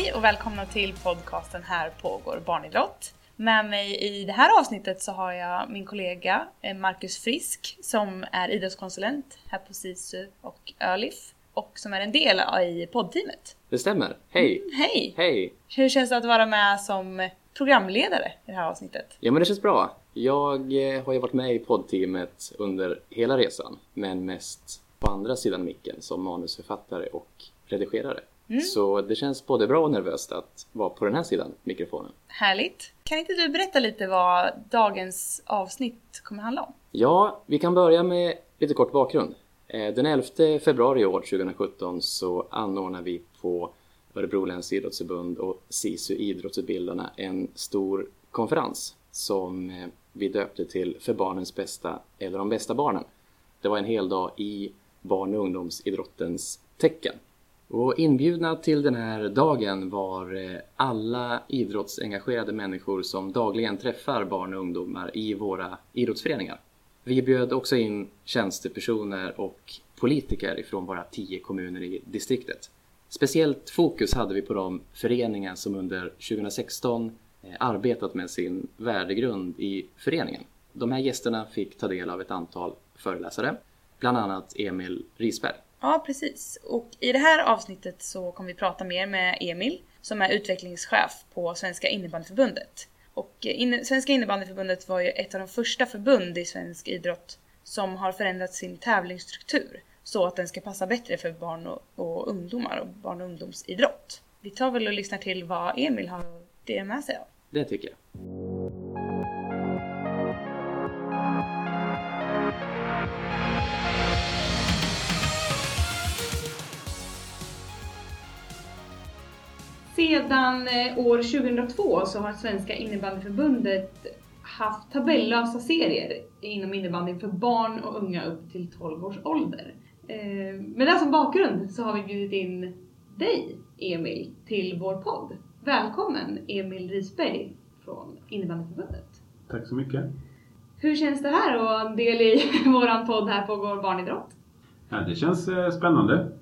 Hej och välkomna till podcasten Här pågår barnidrott. Med mig i det här avsnittet så har jag min kollega eh, Marcus Frisk som är idrottskonsulent här på SISU och ÖLIF och som är en del i poddteamet. Det stämmer. Hej! Mm, hej! Hej! Hur känns det att vara med som programledare i det här avsnittet? Ja men det känns bra. Jag eh, har ju varit med i poddteamet under hela resan men mest på andra sidan micken som manusförfattare och redigerare. Mm. Så det känns både bra och nervöst att vara på den här sidan mikrofonen. Härligt! Kan inte du berätta lite vad dagens avsnitt kommer handla om? Ja, vi kan börja med lite kort bakgrund. Eh, Den 11 februari i år, 2017, så anordnar vi på Örebro läns idrottsförbund och SISU Idrottsutbildarna en stor konferens som eh, vi döpte till För barnens bästa eller de bästa barnen. Det var en hel dag i barn och ungdomsidrottens tecken. Och inbjudna till den här dagen var eh, alla idrottsengagerade människor som dagligen träffar barn och ungdomar i våra idrottsföreningar. Vi bjöd också in tjänstepersoner och politiker ifrån våra tio kommuner i distriktet. Speciellt fokus hade vi på de föreningar som under 2016 eh, arbetat med sin värdegrund i föreningen. De här gästerna fick ta del av ett antal föreläsare, bland annat Emil Risberg. Ja, precis. Och i det här avsnittet så kommer vi prata mer med Emil som är utvecklingschef på Svenska innebandyförbundet. Och eh, in Svenska innebandyförbundet var ju ett av de första förbund i svensk idrott som har förändrat sin tävlingsstruktur så att den ska passa bättre för barn och, och ungdomar och barn och ungdomsidrott. Vi tar väl och lyssnar till vad Emil har det med sig av. Det tycker jag. Sedan eh, år 2002 så har Svenska innebandyförbundet haft tabellösa serier inom innebandyn för barn och unga upp till 12 års ålder. Eh, Med det som bakgrund så har vi bjudit in dig, Emil, till vår podd. Välkommen Emil Risberg från Innebandyförbundet. Tack så mycket. Hur känns det här att vara en del i våran podd här på Går barnidrott? Ja, det känns eh, spännande.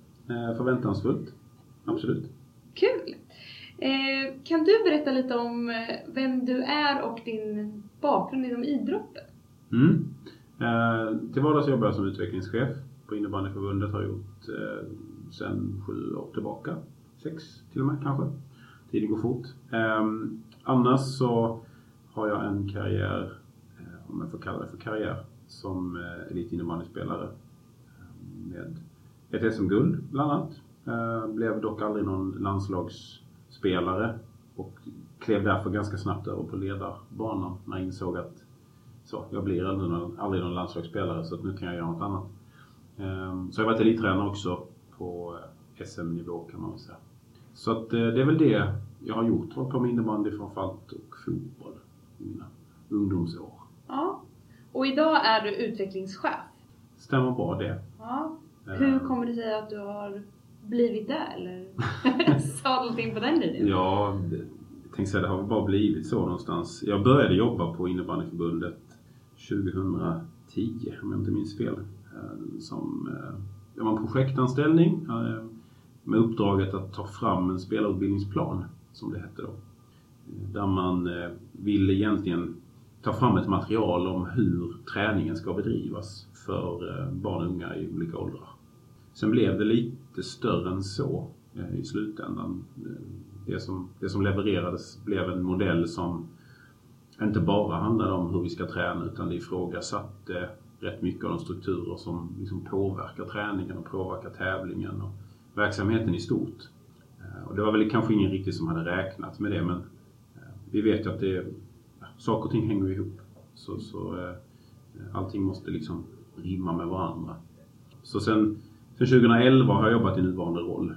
Förväntansfullt. Absolut. Kul! Eh, kan du berätta lite om eh, vem du är och din bakgrund inom idrotten? Mm. Eh, till vardags jobbar jag som utvecklingschef på innebandyförbundet. Har gjort eh, sedan sju år tillbaka. Sex till och med kanske. Tiden går fort. Eh, annars så har jag en karriär, eh, om jag får kalla det för karriär, som eh, elitinnebandyspelare. Eh, med ett SM-guld bland annat. Eh, blev dock aldrig någon landslags landslagsspelare och klev därför ganska snabbt över på ledarbanan när jag insåg att så, jag blir aldrig någon, aldrig någon landslagsspelare så att nu kan jag göra något annat. Ehm, Så jag har varit elittränare också på eh, SM-nivå kan man väl säga. Så att eh, det är väl det jag har gjort. Hållit på med innebandy framförallt och fotboll i mina ungdomsår. Ja. Och idag är du utvecklingschef. Stämmer bra det. Ja. Ehm, Hur kommer det sig att du har blivit det eller sadlat in på den linjen? Ja, jag tänkte säga det har bara blivit så någonstans. Jag började jobba på innebandyförbundet 2010 om jag inte minns fel. Eh, Som, eh, det var en projektanställning eh, med uppdraget att ta fram en spelarutbildningsplan som det hette då. Där man ville egentligen ta fram ett material om hur träningen ska bedrivas för barn och unga i olika åldrar. Sen blev det lite större än så eh, i slutändan. Eh, det som, det som levererades blev en modell som inte bara handlade om hur vi ska träna utan det ifrågasatte rätt mycket av de strukturer som liksom påverkar träningen och påverkar tävlingen och verksamheten i stort. Eh, och det var väl kanske ingen riktigt som hade räknat med det men vi vet ju att det, saker och ting hänger ihop. Så, så allting måste liksom rimma med varandra. Så sen, sen 2011 har jag jobbat i nuvarande roll.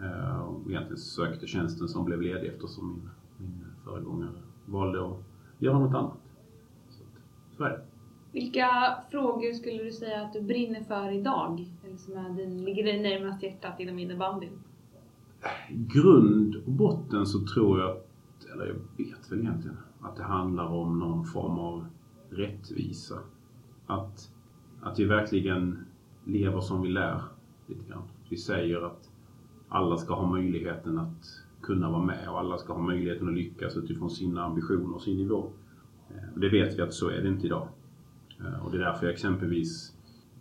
Eh, Och egentligen sökte tjänsten som blev ledig eftersom min, min föregångare valde att göra något annat. Så, så är det. Vilka frågor skulle du säga att du brinner för idag? Eller som är din, ligger dig närmast hjärtat inom innebandyn? Grund och botten så tror jag, eller jag vet väl egentligen, att det handlar om någon form av rättvisa. Att, att vi verkligen lever som vi lär lite grann. Vi säger att alla ska ha möjligheten att kunna vara med och alla ska ha möjligheten att lyckas utifrån sina ambitioner och sin nivå. Eh, och det vet vi att så är det inte idag. Eh, och det är därför jag exempelvis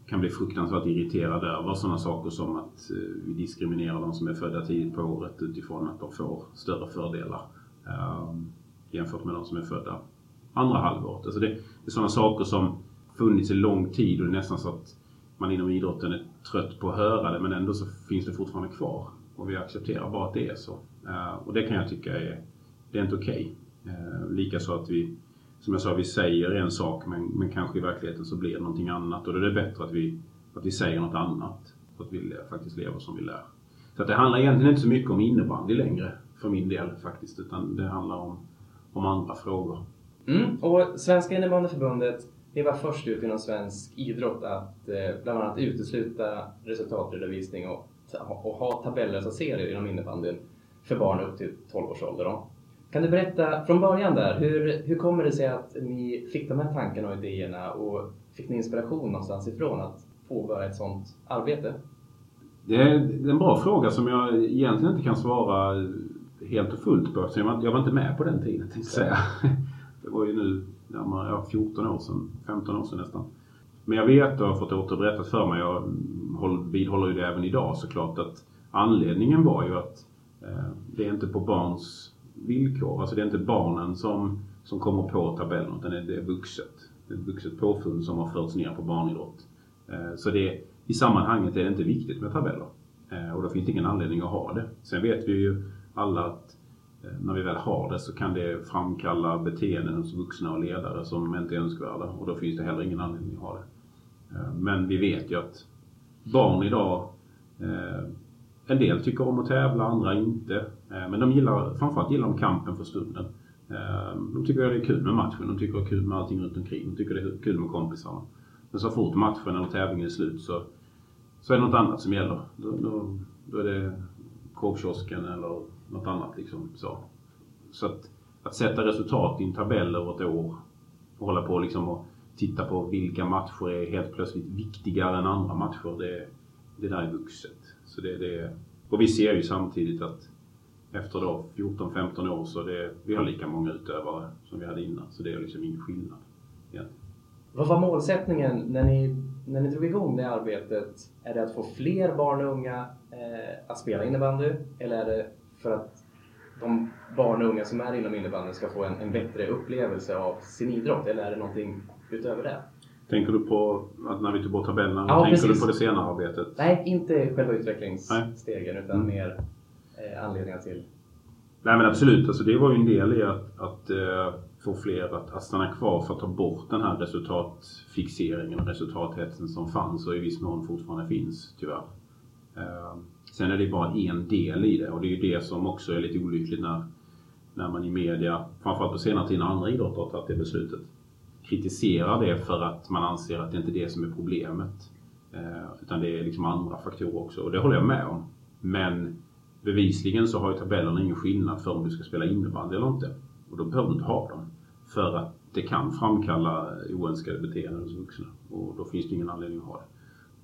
kan bli fruktansvärt irriterad över sådana saker som att eh, vi diskriminerar de som är födda tidigt på året utifrån att de får större fördelar ehm, jämfört med de som är födda andra halvåret. Alltså det, är sådana saker som funnits i lång tid och det är nästan så att man inom idrotten är trött på att höra det men ändå så finns det fortfarande kvar. Och vi accepterar bara att det är så. Eh, och det kan jag tycka är, det är inte okej. Eh, okay. Likaså att vi, som jag sa, vi säger en sak men, men kanske i verkligheten så blir det någonting annat. Och då är det bättre att vi, att vi säger något annat. Så att vi faktiskt lever som vi lär. Så att det handlar egentligen inte så mycket om innebandy längre för min del faktiskt. Utan det handlar om, om andra frågor. Mm. Och Svenska innebandyförbundet ni var först ut inom svensk idrott att eh, bland annat utesluta resultatredovisning och, och ha tabellösa serier inom innebandyn för barn upp till 12 års ålder. Kan du berätta från början där, hur, hur kommer det sig att ni fick de här tankarna och idéerna och fick ni inspiration någonstans ifrån att påbörja ett sådant arbete? Det är en bra fråga som jag egentligen inte kan svara helt och fullt på eftersom jag var inte med på den tiden jag säga. Det var ju nu närmare ja, 14 år sedan, 15 år sedan nästan. Men jag vet och har fått återberättat för mig, jag vidhåller ju det även idag såklart, att anledningen var ju att eh, det är inte på barns villkor. Alltså det är inte barnen som, som kommer på tabellen utan det är vuxet. Det är ett vuxet påfund som har förts ner på barnidrott. Eh, så det, i sammanhanget är det inte viktigt med tabeller. Eh, och då finns det ingen anledning att ha det. Sen vet vi ju alla att Eh, när vi väl har det så kan det framkalla beteenden hos vuxna och ledare som inte är önskvärda och då finns det heller ingen anledning att ha det. Eh, men vi vet ju att barn idag, eh, en del tycker om att tävla, andra inte. Men de gillar, framförallt gillar de kampen för stunden. De tycker att det är kul med matchen, de tycker att det är kul med allting runt omkring. De tycker det är kul med kompisarna. Men så fort matchen eller tävlingen är slut så, så är det något annat som gäller. Då, då, då är det korvkiosken eller något annat. Liksom, så så att, att sätta resultat i en tabell över ett år och hålla på liksom och titta på vilka matcher är helt plötsligt viktigare än andra matcher. Det, det där är vuxet. Så det, det, och vi ser ju samtidigt att efter då 14-15 år så det, vi har lika många utövare som vi hade innan. Så det är liksom ingen skillnad egentligen. Vad var målsättningen när ni, när ni drog igång det arbetet? Är det att få fler barn och unga eh, att spela innebandy? Eller är det för att de barn och unga som är inom innebandyn ska få en, en bättre upplevelse av sin idrott? Eller är det någonting utöver det? Tänker du på att när vi tog bort tabellerna? Ja, tänker precis. du på det senare arbetet? Nej, inte själva utvecklingsstegen Nej. utan Mm. mer eh, anledningar till... Nej men absolut, alltså det var ju en del i att, att eh, få fler att, att stanna kvar för att ta bort den här resultatfixeringen och resultathetsen som fanns och i viss mån fortfarande finns tyvärr. Eh, sen är det bara en del i det och det är ju det som också är lite olyckligt när, när man i media, framförallt på senare tid när andra idrotter har tagit det beslutet, kritiserar det för att man anser att det inte är det som är problemet. Eh, utan det är liksom andra faktorer också och det håller jag med om. Men bevisligen så har ju tabellerna ingen skillnad för om du ska spela innebandy eller inte. Och då behöver du inte ha dem. För att det kan framkalla oönskade beteenden hos vuxna. Och då finns det ingen anledning att ha det.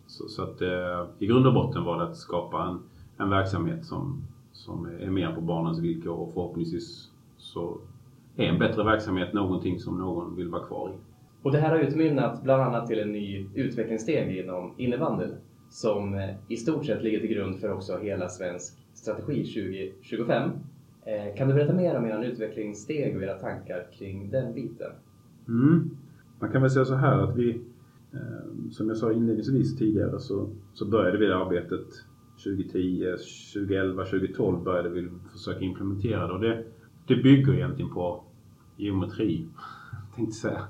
Så, så att eh, i grund och botten var det att skapa en, en verksamhet som, som är mer på barnens villkor och förhoppningsvis så är en bättre verksamhet någonting som någon vill vara kvar i. Och det här har utmynnat bland annat till en ny utvecklingssteg inom innebandyn som eh, i stort sett ligger till grund för också hela svensk strategi 2025. Eh, Kan du berätta mer om er utvecklingssteg och era tankar kring den biten? Mm. Man kan väl säga så här att vi, Ehm, som jag sa inledningsvis tidigare, så, så började vi det arbetet 2010, 2011, 2012 började vi försöka implementera det. Och det, det bygger egentligen på geometri, tänkte säga.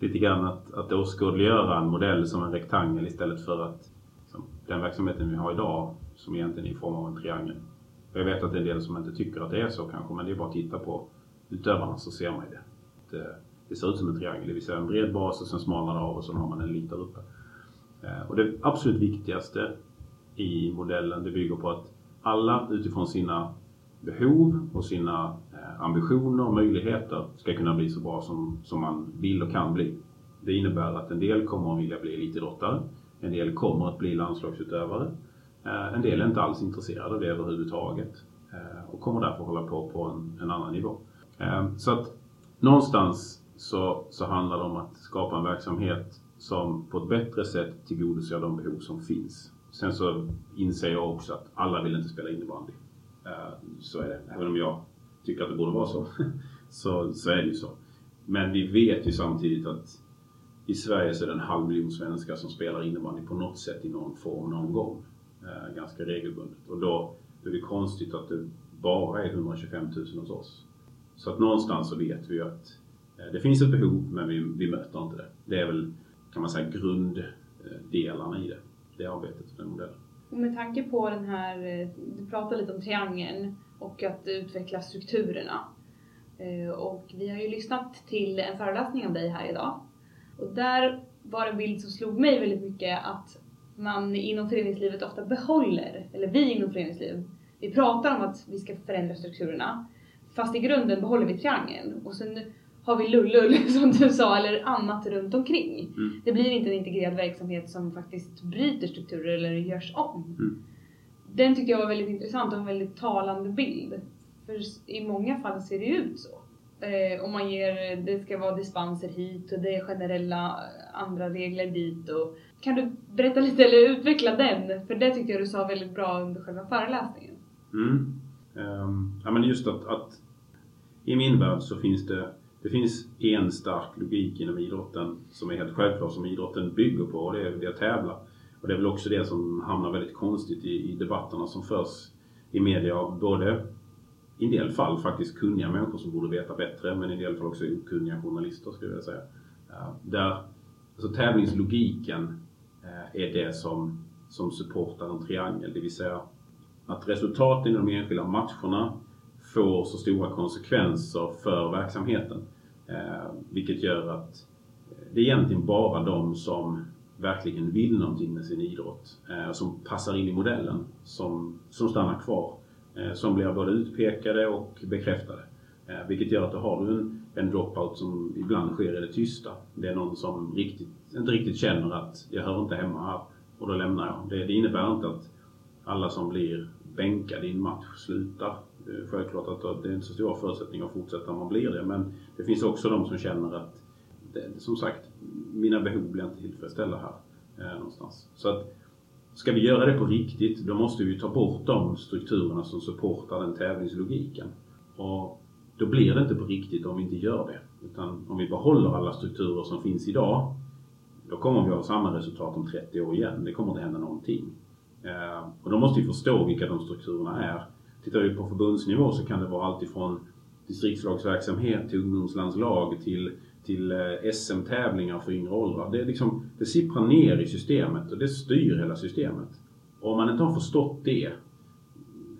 Lite grann att, att åskådliggöra en modell som en rektangel istället för att som den verksamheten vi har idag som egentligen är i form av en triangel. Och Jag vet att det är en del som inte tycker att det är så kanske, men det är bara att titta på utövarna så ser man ju det. det. Det ser ut som en triangel, det vill säga en bred bas och sen smalnar det av och så har man en lite där uppe. Eh, och det absolut viktigaste i modellen, det bygger på att alla utifrån sina behov och sina eh, ambitioner och möjligheter ska kunna bli så bra som, som man vill och kan bli. Det innebär att en del kommer att vilja bli elitidrottare, en del kommer att bli landslagsutövare, eh, en del är inte alls intresserade av det överhuvudtaget. och kommer därför hålla på på en, en annan nivå. Så att någonstans så, så handlar det om att skapa en verksamhet som på ett bättre sätt tillgodoser de behov som finns. Sen så inser jag också att alla vill inte spela innebandy. Eh, så är det. Även om jag tycker att det borde vara så. så, så är det ju så. Men vi vet ju samtidigt att i Sverige så är det en halv miljon svenskar som spelar innebandy på något sätt i någon form någon gång. Eh, ganska regelbundet. Och då är det konstigt att det bara är 125 000 hos oss. Så att någonstans så vet vi ju att Eh, det finns ett behov men vi, vi möter inte det. Det är väl, kan man säga, grunddelarna i det. Det arbetet, den modellen. Och med tanke på den här, eh, du pratade lite om triangeln och att utveckla strukturerna. Eh, och vi har ju lyssnat till en föreläsning av dig här idag. Och där var en bild som slog mig väldigt mycket att man inom föreningslivet ofta behåller, eller vi inom föreningslivet, vi pratar om att vi ska förändra strukturerna. Fast i grunden behåller vi triangeln. Och sen har vi lullull som du sa, eller annat runt omkring. Mm. Det blir inte en integrerad verksamhet som faktiskt bryter strukturer eller görs om. Mm. Den tyckte jag var väldigt intressant och en väldigt talande bild. För i många fall ser det ut så. Eh, om man ger, det ska vara dispenser hit och det är generella eh, andra regler dit. Och, kan du berätta lite eller utveckla den? För det tyckte jag du sa väldigt bra under själva föreläsningen. Mm. Um, ja men just att, att i min värld så finns det det finns en stark logik inom idrotten som är helt självklar som idrotten bygger på och det är, det att tävla. Och det är väl också det som hamnar väldigt konstigt i, i debatterna som förs i media. Både i en del fall faktiskt kunniga människor som borde veta bättre men i en del fall också okunniga journalister skulle jag säga. Där alltså tävlingslogiken eh, är det som, som supportar en triangel, det vill säga att resultaten i de enskilda matcherna får så stora konsekvenser för verksamheten. Eh, vilket gör att eh, det är egentligen bara de som verkligen vill någonting med sin idrott, eh, som passar in i modellen, som, som stannar kvar. Eh, som blir både utpekade och bekräftade. Eh, vilket gör att då har du en, en dropout som ibland sker i det tysta. Det är någon som riktigt, inte riktigt känner att jag hör inte hemma här och då lämnar jag. Det, det innebär inte att alla som blir bänkade i en match slutar. Eh, självklart att det är inte så stora förutsättningar att fortsätta om man blir det men det finns också de som känner att det, som sagt, mina behov blir inte tillfredsställda här eh, någonstans. Så att Ska vi göra det på riktigt, då måste vi ta bort de strukturerna som supportar den tävlingslogiken. Och då blir det inte på riktigt om vi inte gör det. Utan om vi behåller alla strukturer som finns idag, då kommer vi ha samma resultat om 30 år igen. Det kommer inte hända någonting. Eh, och då måste vi förstå vilka de strukturerna är. Tittar vi på förbundsnivå så kan det vara allt ifrån distriktslagsverksamhet till ungdomslandslag till till eh, SM-tävlingar för yngre åldrar. Det, liksom, det sipprar ner i systemet och det styr hela systemet. Och om man inte har förstått det,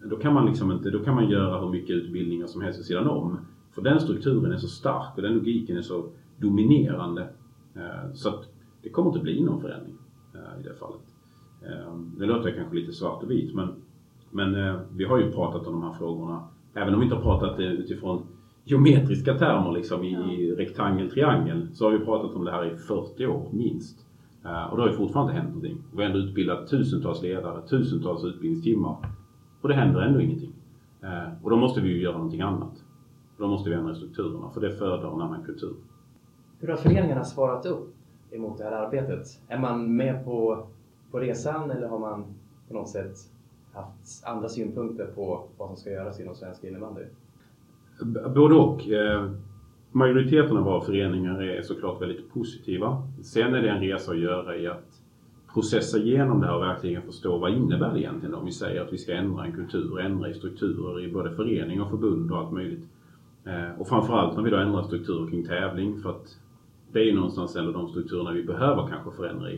då kan man, liksom inte, då kan man göra hur mycket utbildningar som helst vid sidan om. För den strukturen är så stark och den logiken är så dominerande. Eh, så att det kommer inte bli någon förändring eh, i det fallet. Det låter kanske lite svart och vitt men, men vi har ju pratat om de här frågorna, även om vi inte har pratat det utifrån geometriska termer liksom i ja. rektangel, triangel så har vi pratat om det här i 40 år minst. Uh, och det har ju fortfarande inte hänt någonting. Vi har ändå utbildat tusentals ledare, tusentals utbildningstimmar. Och det händer ändå ingenting. Uh, och då måste vi ju göra någonting annat. Då måste vi ändra strukturerna för det föder en annan kultur. Hur har föreningarna svarat upp emot det här arbetet? Är man med på, på resan eller har man på något sätt haft andra synpunkter på vad som ska göras inom svensk innebandy? Både och. Eh, majoriteten av våra föreningar är såklart väldigt positiva. Sen är det en resa att göra i att processa igenom det här och verkligen förstå vad innebär det egentligen om vi säger att vi ska ändra en kultur, ändra i strukturer i både förening och förbund och allt möjligt. Eh, och framförallt när vi då ändrar strukturer kring tävling för att det är ju någonstans ändå de strukturerna vi behöver kanske förändra i.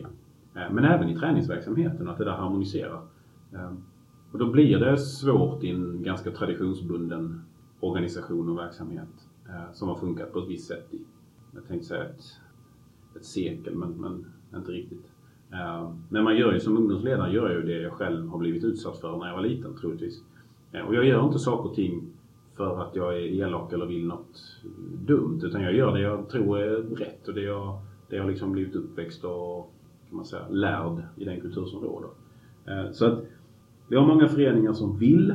Eh, men även i träningsverksamheten, att det där harmoniserar. Och då blir det svårt i en ganska traditionsbunden organisation och verksamhet eh, som har funkat på ett visst sätt i, jag tänkte säga ett, ett sekel, men, men inte riktigt. Eh, men man gör ju som ungdomsledare gör jag ju det jag själv har blivit utsatt för när jag var liten troligtvis. Eh, och jag gör inte saker och ting för att jag är elak eller vill något dumt utan jag gör det jag tror är rätt och det jag, det jag liksom blivit uppväxt och kan man säga, lärd i den kultur som råder. Eh, så att vi har många föreningar som vill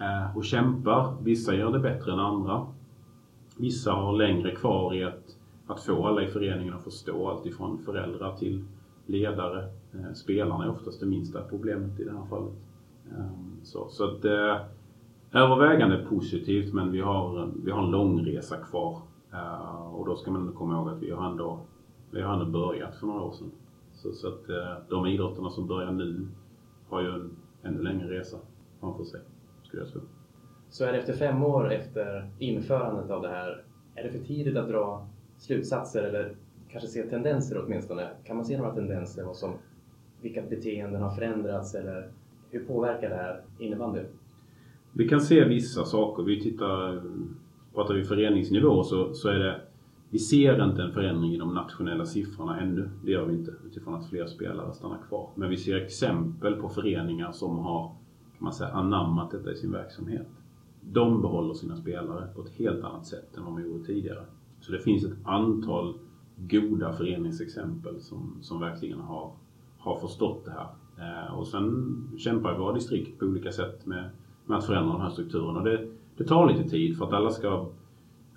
eh, och kämpar. Vissa gör det bättre än andra. Vissa har längre kvar i att, att få alla i föreningen att förstå allt ifrån föräldrar till ledare. Eh, spelarna är oftast det minsta problemet i det här fallet. Ehm, så, så att eh, övervägande positivt men vi har, vi har en lång resa kvar. Och då ska man komma ihåg att vi har ändå, vi har ändå börjat för några år sedan. Så, så att de idrotterna som börjar nu har ju en ännu längre resa framför sig, skulle jag tro. Så är det efter fem år efter införandet av det här, är det för tidigt att dra slutsatser eller kanske se tendenser åtminstone? Kan man se några tendenser? Vad som, vilka beteenden har förändrats eller hur påverkar det här innebandyn? Vi kan se vissa saker. Vi tittar, pratar vi föreningsnivå så, så är det vi ser inte en förändring i de nationella siffrorna ännu. Det gör vi inte utifrån att fler spelare stannar kvar. Men vi ser exempel på föreningar som har kan man säga, anammat detta i sin verksamhet. De behåller sina spelare på ett helt annat sätt än vad de gjorde tidigare. Så det finns ett antal goda föreningsexempel som, som verkligen har, har förstått det här. Eh, och sen kämpar våra distrikt på olika sätt med med att förändra de här strukturerna. Det, det tar lite tid för att alla ska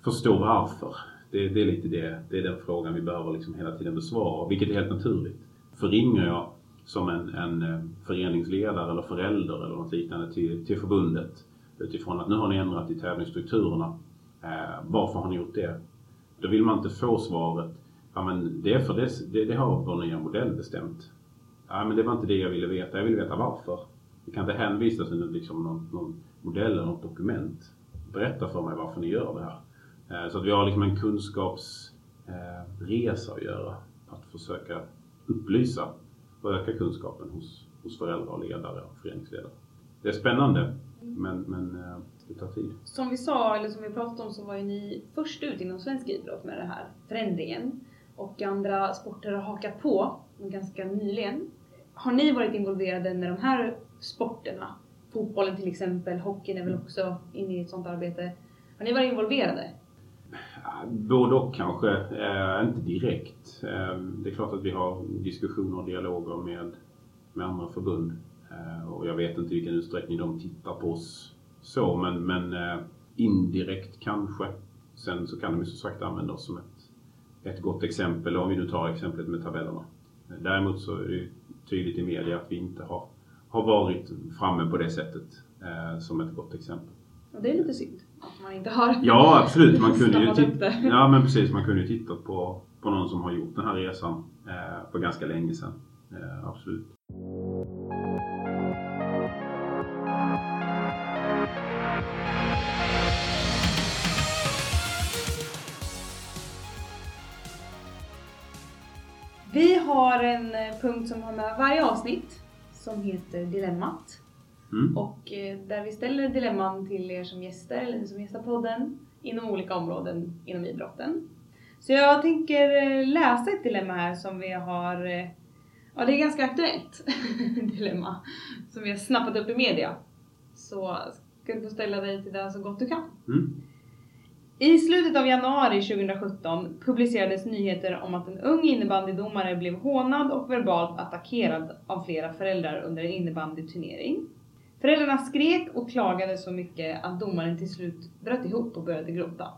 förstå varför. Det, det, är lite det, det är den frågan vi behöver liksom hela tiden besvara, vilket är helt naturligt. För ringer jag som en, en eh, föreningsledare eller förälder eller något liknande till, till förbundet utifrån att nu har ni ändrat i tävlingsstrukturerna. Eh, varför har ni gjort det? Då vill man inte få svaret Ja men det är för det, det, det har vår nya modell bestämt. Ja men det var inte det jag ville veta. Jag ville veta varför. Vi kan inte hänvisa till liksom någon, någon modell eller något dokument. Berätta för mig varför ni gör det här. Eh, så att vi har liksom en kunskapsresa att göra. Att försöka upplysa och öka kunskapen hos, hos föräldrar, och ledare och föreningsledare. Det är spännande men, men eh, det tar tid. Som vi sa, eller som vi pratade om, så var ju ni först ut inom svensk idrott med den här förändringen. Och andra sporter har hakat på ganska nyligen. Har ni varit involverade när de här sporterna. Fotbollen till exempel, hockeyn är väl också inne i ett sånt arbete. Har ni varit involverade? Både och kanske, eh, inte direkt. Eh, det är klart att vi har diskussioner och dialoger med, med andra förbund. Eh, och jag vet inte i vilken utsträckning de tittar på oss så, men, men eh, indirekt kanske. Sen så kan de ju som sagt använda oss som ett, ett gott exempel, om vi nu tar exemplet med tabellerna. Eh, däremot så är det tydligt i media att vi inte har har varit framme på det sättet eh, som ett gott exempel. Och det är lite synd man inte har Ja absolut, man kunde ju titta, ja, men precis, man kunde ju tittat på, på någon som har gjort den här resan eh, för ganska länge sedan. Eh, absolut. Vi har en eh, punkt som har med varje avsnitt som heter Dilemmat. Mm. Och eh, där vi ställer dilemman till er som gäster, eller som gästar podden, inom olika områden inom idrotten. Så jag tänker eh, läsa ett dilemma här som vi har, eh, ja det är ganska aktuellt dilemma, som vi har snappat upp i media. Så ska du få ställa dig till det så gott du kan. Mm. I slutet av januari 2017 publicerades nyheter om att en ung innebandydomare blev hånad och verbalt attackerad av flera föräldrar under en innebandyturnering. Föräldrarna skrek och klagade så mycket att domaren till slut bröt ihop och började gråta.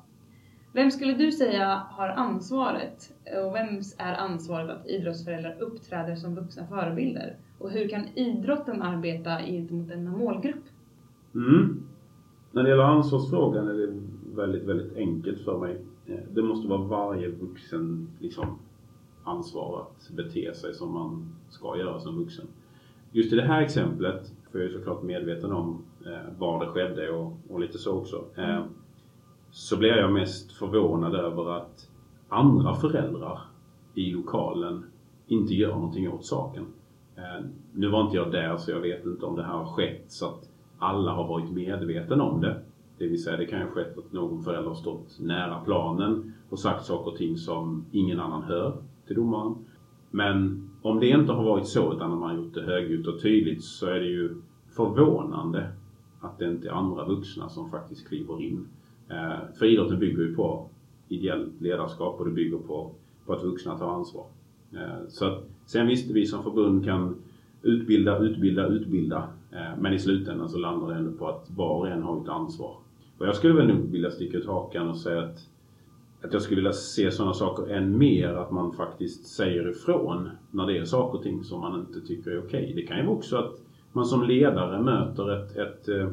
Vem skulle du säga har ansvaret och vems är ansvaret att idrottsföräldrar uppträder som vuxna förebilder? Och hur kan idrotten arbeta gentemot denna målgrupp? Mm. När det gäller ansvarsfrågan är det väldigt, väldigt enkelt för mig. Eh, det måste vara varje vuxen liksom, ansvar att bete sig som man ska göra som vuxen. Just i det här exemplet, för jag är såklart medveten om eh, var det skedde och, och lite så också, eh, så blir jag mest förvånad över att andra föräldrar i lokalen inte gör någonting åt saken. Eh, nu var inte jag där så jag vet inte om det här har skett så att alla har varit medvetna om det. Det vill säga det kan ju ha skett att någon förälder har stått nära planen och sagt saker och ting som ingen annan hör till domaren. Men om det inte har varit så utan man har gjort det högljutt och tydligt så är det ju förvånande att det inte är andra vuxna som faktiskt kliver in. Eh, för idrotten bygger ju på ideellt ledarskap och det bygger på, på att vuxna tar ansvar. Eh, så att, sen visst, vi som förbund kan utbilda, utbilda, utbilda. Eh, men i slutändan så landar det ändå på att var och en har ett ansvar. Och jag skulle väl nog vilja sticka ut hakan och säga att, att jag skulle vilja se sådana saker än mer att man faktiskt säger ifrån när det är saker och ting som man inte tycker är okej. Det kan ju vara också att man som ledare möter ett, ett eh,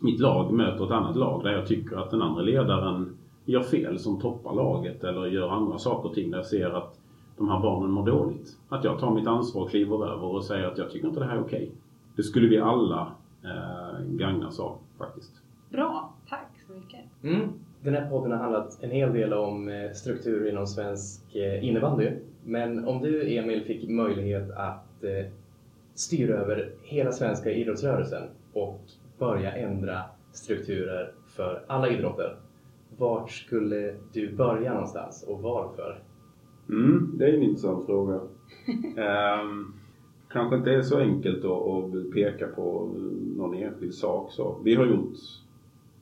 mitt lag möter ett annat lag där jag tycker att den andra ledaren gör fel som toppar laget eller gör andra saker och ting där jag ser att de här barnen mår dåligt. Att jag tar mitt ansvar och kliver över och säger att jag tycker inte det här är okej. Det skulle vi alla eh, gagnas av faktiskt. Bra, tack så mycket. Mm. Den här podden har handlat en hel del om struktur strukturer inom svensk eh, innebandy. Men om du Emil fick möjlighet att eh, styra över hela svenska idrottsrörelsen och börja ändra strukturer för alla idrotter. Vart skulle du börja någonstans och varför? Mm, det är en intressant fråga. um, kanske inte är så enkelt att, att peka på någon enskild sak. Så vi har gjort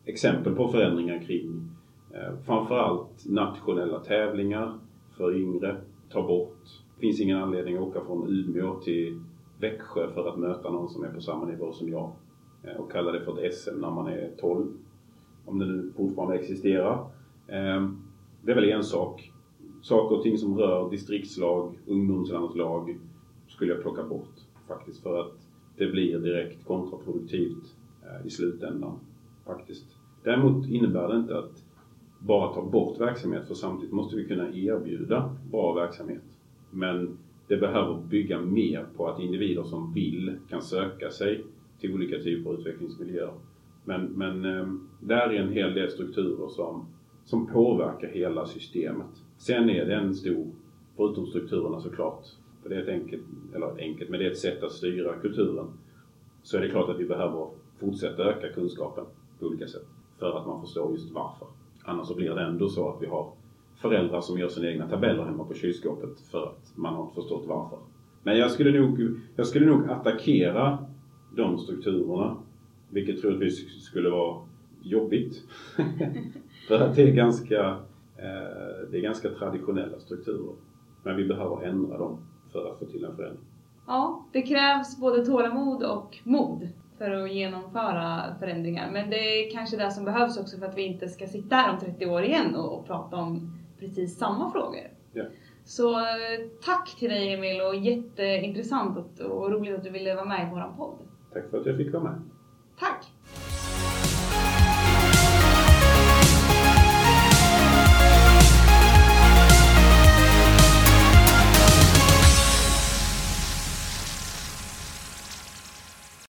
exempel på förändringar kring eh, framförallt nationella tävlingar för yngre. Ta bort. Det finns ingen anledning att åka från Umeå till Växjö för att möta någon som är på samma nivå som jag. Eh, och kalla det för ett SM när man är 12. Om det nu fortfarande existerar. Eh, det är väl en sak. Saker och ting som rör distriktslag, ungdomslandslag skulle jag plocka bort faktiskt för att det blir direkt kontraproduktivt eh, i slutändan faktiskt. Däremot innebär det inte att bara ta bort verksamhet för samtidigt måste vi kunna erbjuda bra verksamhet. Men det behöver bygga mer på att individer som vill kan söka sig till olika typer av utvecklingsmiljöer. Men, men ehm, där är en hel del strukturer som, som påverkar hela systemet. Sen är det en stor, förutom strukturerna såklart, för det är ett enkelt, eller enkelt, men det är ett sätt att styra kulturen. Så är det klart att vi behöver fortsätta öka kunskapen på olika sätt för att man förstår just varför. Annars så blir det ändå så att vi har föräldrar som gör sina egna tabeller hemma på kylskåpet för att man har inte förstått varför. Men jag skulle nog, jag skulle nog attackera de strukturerna, vilket troligtvis skulle vara jobbigt. för att det är ganska, eh, det är ganska traditionella strukturer. Men vi behöver ändra dem för att få till en förändring. Ja, det krävs både tålamod och mod för att genomföra förändringar. Men det är kanske det som behövs också för att vi inte ska sitta här om 30 år igen och, och prata om precis samma frågor. Ja. Så eh, tack till dig Emil och jätteintressant och, roligt att du ville vara med i våran podd. Tack för att jag fick vara med.